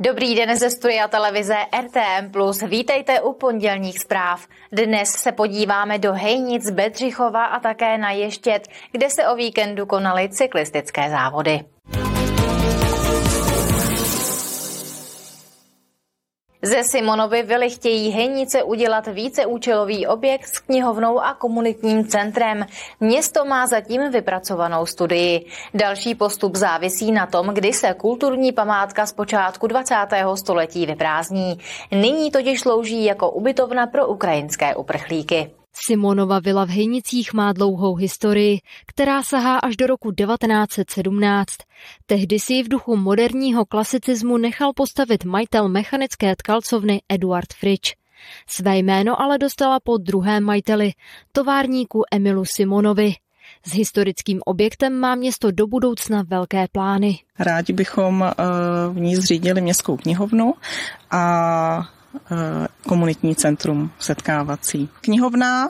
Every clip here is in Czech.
Dobrý den ze studia televize RTM+. Vítejte u pondělních zpráv. Dnes se podíváme do Hejnic, Bedřichova a také na Ještět, kde se o víkendu konaly cyklistické závody. Ze Simonovy vily chtějí Hejnice udělat víceúčelový objekt s knihovnou a komunitním centrem. Město má zatím vypracovanou studii. Další postup závisí na tom, kdy se kulturní památka z počátku 20. století vyprázdní. Nyní totiž slouží jako ubytovna pro ukrajinské uprchlíky. Simonova vila v Hejnicích má dlouhou historii, která sahá až do roku 1917. Tehdy si ji v duchu moderního klasicismu nechal postavit majitel mechanické tkalcovny Eduard Fritsch. Své jméno ale dostala po druhém majiteli, továrníku Emilu Simonovi. S historickým objektem má město do budoucna velké plány. Rádi bychom eh, v ní zřídili městskou knihovnu a komunitní centrum setkávací. Knihovna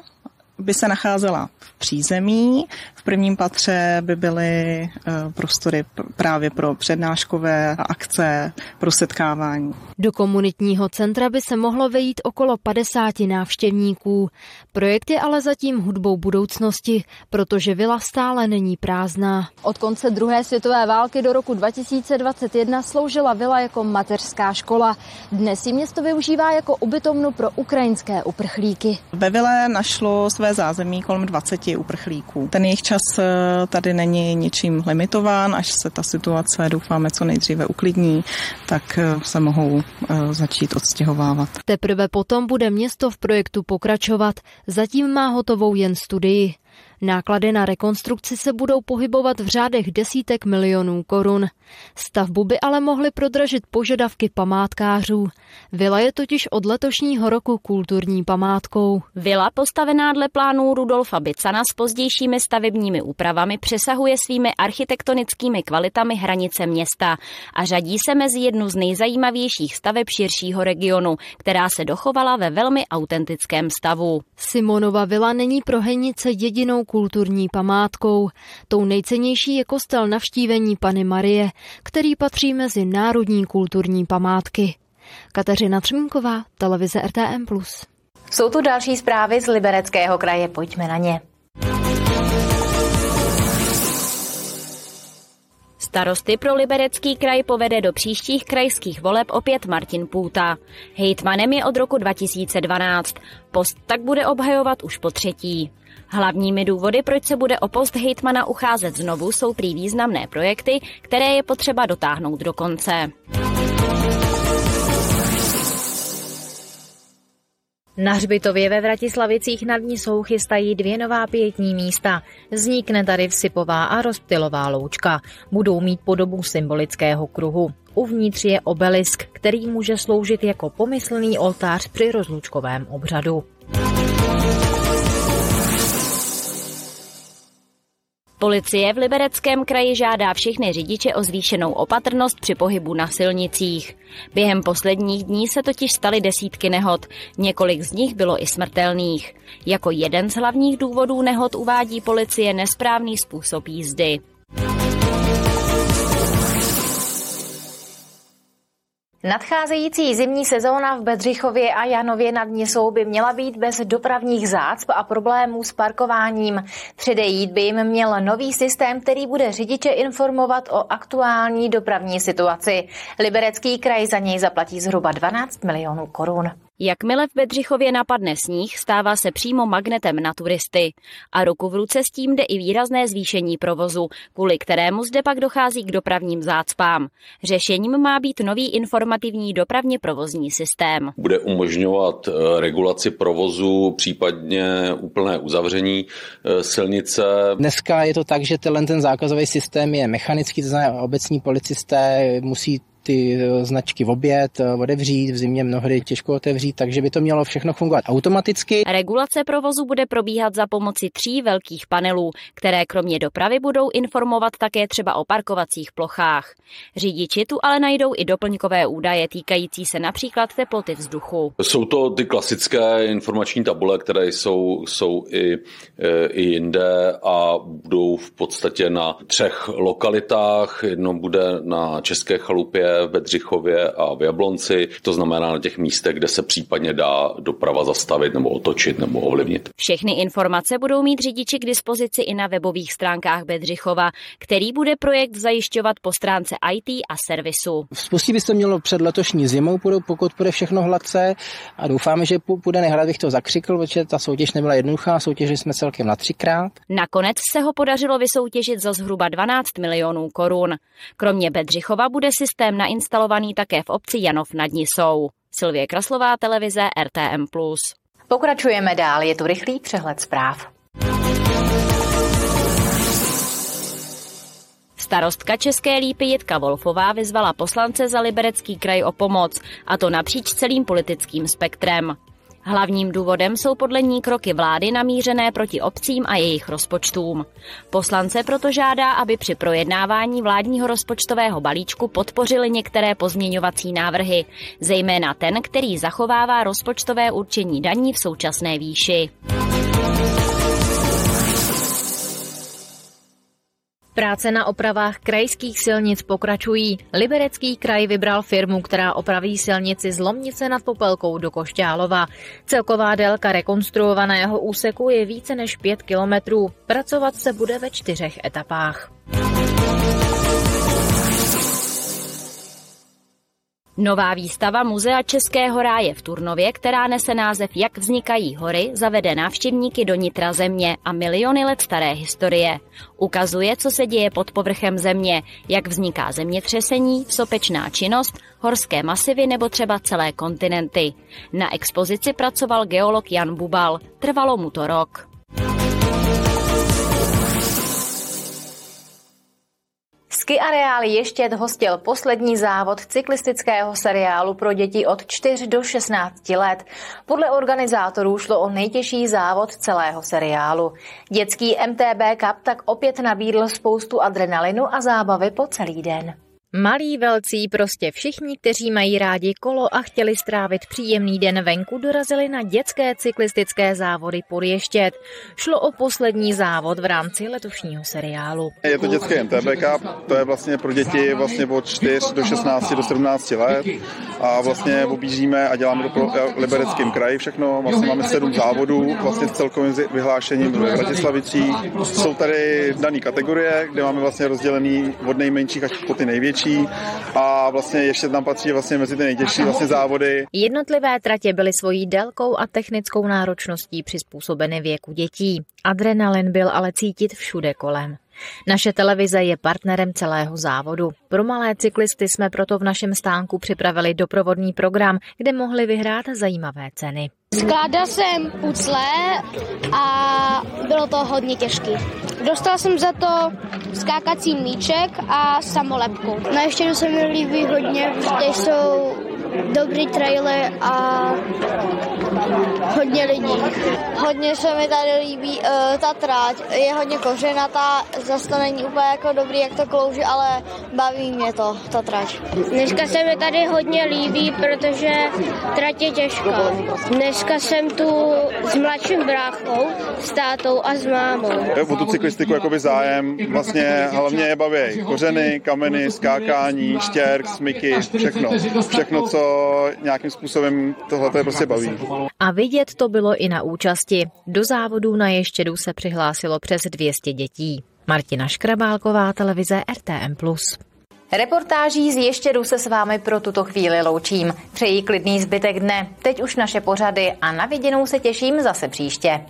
by se nacházela v přízemí. V prvním patře by byly eh, prostory právě pro přednáškové akce, pro setkávání. Do komunitního centra by se mohlo vejít okolo 50 návštěvníků. Projekt je ale zatím hudbou budoucnosti, protože vila stále není prázdná. Od konce druhé světové války do roku 2021 sloužila vila jako mateřská škola. Dnes ji město využívá jako ubytovnu pro ukrajinské uprchlíky. Ve vile našlo své zázemí kolem 20 uprchlíků. Ten jejich čas eh, tady není ničím limitován, až se ta situace doufáme co nejdříve uklidní, tak eh, se mohou Eh, začít odstěhovávat. Teprve potom bude město v projektu pokračovat. Zatím má hotovou jen studii. Náklady na rekonstrukci se budou pohybovat v řádech desítek milionů korun. Stavbu by ale mohly prodražit požadavky památkářů. Vila je totiž od letošního roku kulturní památkou. Vila postavená dle plánů Rudolfa Bicana s pozdějšími stavebními úpravami přesahuje svými architektonickými kvalitami hranice města a řadí se mezi jednu z nejzajímavějších staveb širšího regionu, která se dochovala ve velmi autentickém stavu. Simonova vila není pro Henice jedinou kulturní památkou. Tou nejcennější je kostel navštívení Pany Marie, který patří mezi národní kulturní památky. Kateřina Třmínková, televize RTM+. Jsou tu další zprávy z Libereckého kraje, pojďme na ně. Starosty pro liberecký kraj povede do příštích krajských voleb opět Martin Půta. Hejtmanem je od roku 2012. Post tak bude obhajovat už po třetí. Hlavními důvody, proč se bude o post hejtmana ucházet znovu, jsou prý významné projekty, které je potřeba dotáhnout do konce. Na hřbitově ve Vratislavicích nad Nisou chystají dvě nová pětní místa. Vznikne tady vsypová a rozptylová loučka. Budou mít podobu symbolického kruhu. Uvnitř je obelisk, který může sloužit jako pomyslný oltář při rozlučkovém obřadu. Policie v Libereckém kraji žádá všechny řidiče o zvýšenou opatrnost při pohybu na silnicích. Během posledních dní se totiž staly desítky nehod, několik z nich bylo i smrtelných. Jako jeden z hlavních důvodů nehod uvádí policie nesprávný způsob jízdy. Nadcházející zimní sezóna v Bedřichově a Janově nad Nisou by měla být bez dopravních zácp a problémů s parkováním. Předejít by jim měl nový systém, který bude řidiče informovat o aktuální dopravní situaci. Liberecký kraj za něj zaplatí zhruba 12 milionů korun. Jakmile v Bedřichově napadne sníh, stává se přímo magnetem na turisty. A ruku v ruce s tím jde i výrazné zvýšení provozu, kvůli kterému zde pak dochází k dopravním zácpám. Řešením má být nový informativní dopravně provozní systém. Bude umožňovat eh, regulaci provozu, případně úplné uzavření eh, silnice. Dneska je to tak, že ten zákazový systém je mechanický, to znamená obecní policisté musí ty eh, značky v oběd, eh, otevřít, v zimě mnohdy těžko otevřít, takže by to mělo všechno fungovat automaticky. Regulace provozu bude probíhat za pomoci tří velkých panelů, které kromě dopravy budou informovat také třeba o parkovacích plochách. Řidiči tu ale najdou i doplňkové údaje týkající se například teploty vzduchu. Jsou to ty klasické informační tabule, které jsou, jsou i, eh, i jinde a budou v podstatě na třech lokalitách. Jedno bude na České chalupě, v Bedřichově a v Jablonci, to znamená na těch místech, kde se případně dá doprava zastavit nebo otočit nebo ovlivnit. Všechny informace budou mít řidiči k dispozici i na webových stránkách Bedřichova, který bude projekt zajišťovat po stránce IT a servisu. Spustí by se mělo před letošní zimou, pokud bude všechno hladce a doufáme, že půjde nehrad bych to zakřikl, protože ta soutěž nebyla jednoduchá, soutěžili jsme celkem na třikrát. Nakonec se ho podařilo vysoutěžit za zhruba 12 milionů korun. Kromě Bedřichova bude systém nainstalovaný také v obci Janov nad Nisou. Silvie Kraslová, televize RTM+. Pokračujeme dál, je tu rychlý přehled zpráv. Starostka České lípy Jitka Wolfová vyzvala poslance za Liberecký kraj o pomoc, a to napříč celým politickým spektrem. Hlavním důvodem jsou podle ní kroky vlády namířené proti obcím a jejich rozpočtům. Poslance proto žádá, aby při projednávání vládního rozpočtového balíčku podpořili některé pozměňovací návrhy, zejména ten, který zachovává rozpočtové určení daní v současné výši. Práce na opravách krajských silnic pokračují. Liberecký kraj vybral firmu, která opraví silnici z Lomnice nad Popelkou do Košťálova. Celková délka rekonstruovaného úseku je více než 5 kilometrů. Pracovat se bude ve čtyřech etapách. Nová výstava Muzea Českého ráje v Turnově, která nese název Jak vznikají hory, zavede návštěvníky do nitra země a miliony let staré historie. Ukazuje, co se děje pod povrchem země, jak vzniká zemětřesení, sopečná činnost, horské masivy nebo třeba celé kontinenty. Na expozici pracoval geolog Jan Bubal. Trvalo mu to rok. Ski areál ještě hostil poslední závod cyklistického seriálu pro děti od 4 do 16 let. Podle organizátorů šlo o nejtěžší závod celého seriálu. Dětský MTB Cup tak opět nabídl spoustu adrenalinu a zábavy po celý den. Malí velcí, prostě všichni, kteří mají rádi kolo a chtěli strávit příjemný den venku, dorazili na dětské cyklistické závody Podještět. Šlo o poslední závod v rámci letošního seriálu. Je to dětský MTB Cup, to je vlastně pro děti vlastně od 4 do 16 do 17 let a vlastně objíždíme a děláme to pro Libereckým kraji všechno. Vlastně máme sedm závodů, vlastně s celkovým vyhlášením ve Vratislavicích. Jsou tady dané kategorie, kde máme vlastně rozdělený od nejmenších až po ty největší nejtěžší a vlastně ještě tam patří vlastně mezi ty nejtěžší vlastně závody. Jednotlivé tratě byly svojí délkou a technickou náročností přizpůsobeny věku dětí. Adrenalin byl ale cítit všude kolem. Naše televize je partnerem celého závodu. Pro malé cyklisty jsme proto v našem stánku připravili doprovodný program, kde mohli vyhrát zajímavé ceny. Skládal jsem pucle a bylo to hodně těžké. Dostal jsem za to skákací míček a samolepku. Na ještě se mi líbí hodně, protože jsou dobrý trailer a hodně se mi tady líbí uh, ta tráť. Je hodně kořenatá, zase to není úplně jako dobrý, jak to klouže, ale baví mě to, ta trať. Dneska se mi tady hodně líbí, protože trať je těžká. Dneska jsem tu s mladším bráchou, s tátou a s mámou. O tu cyklistiku jakoby zájem, vlastně hlavně je baví kořeny, kameny, skákání, štěrk, smyky, všechno. Všechno, co nějakým způsobem tohle prostě baví. A vidět to bylo i na účasti. Do závodů na Ještědu se přihlásilo přes 200 dětí. Martina Škrabálková, televize RTM+. Reportáží z Ještědu se s vámi pro tuto chvíli loučím. Přeji klidný zbytek dne, teď už naše pořady a na viděnou se těším zase příště.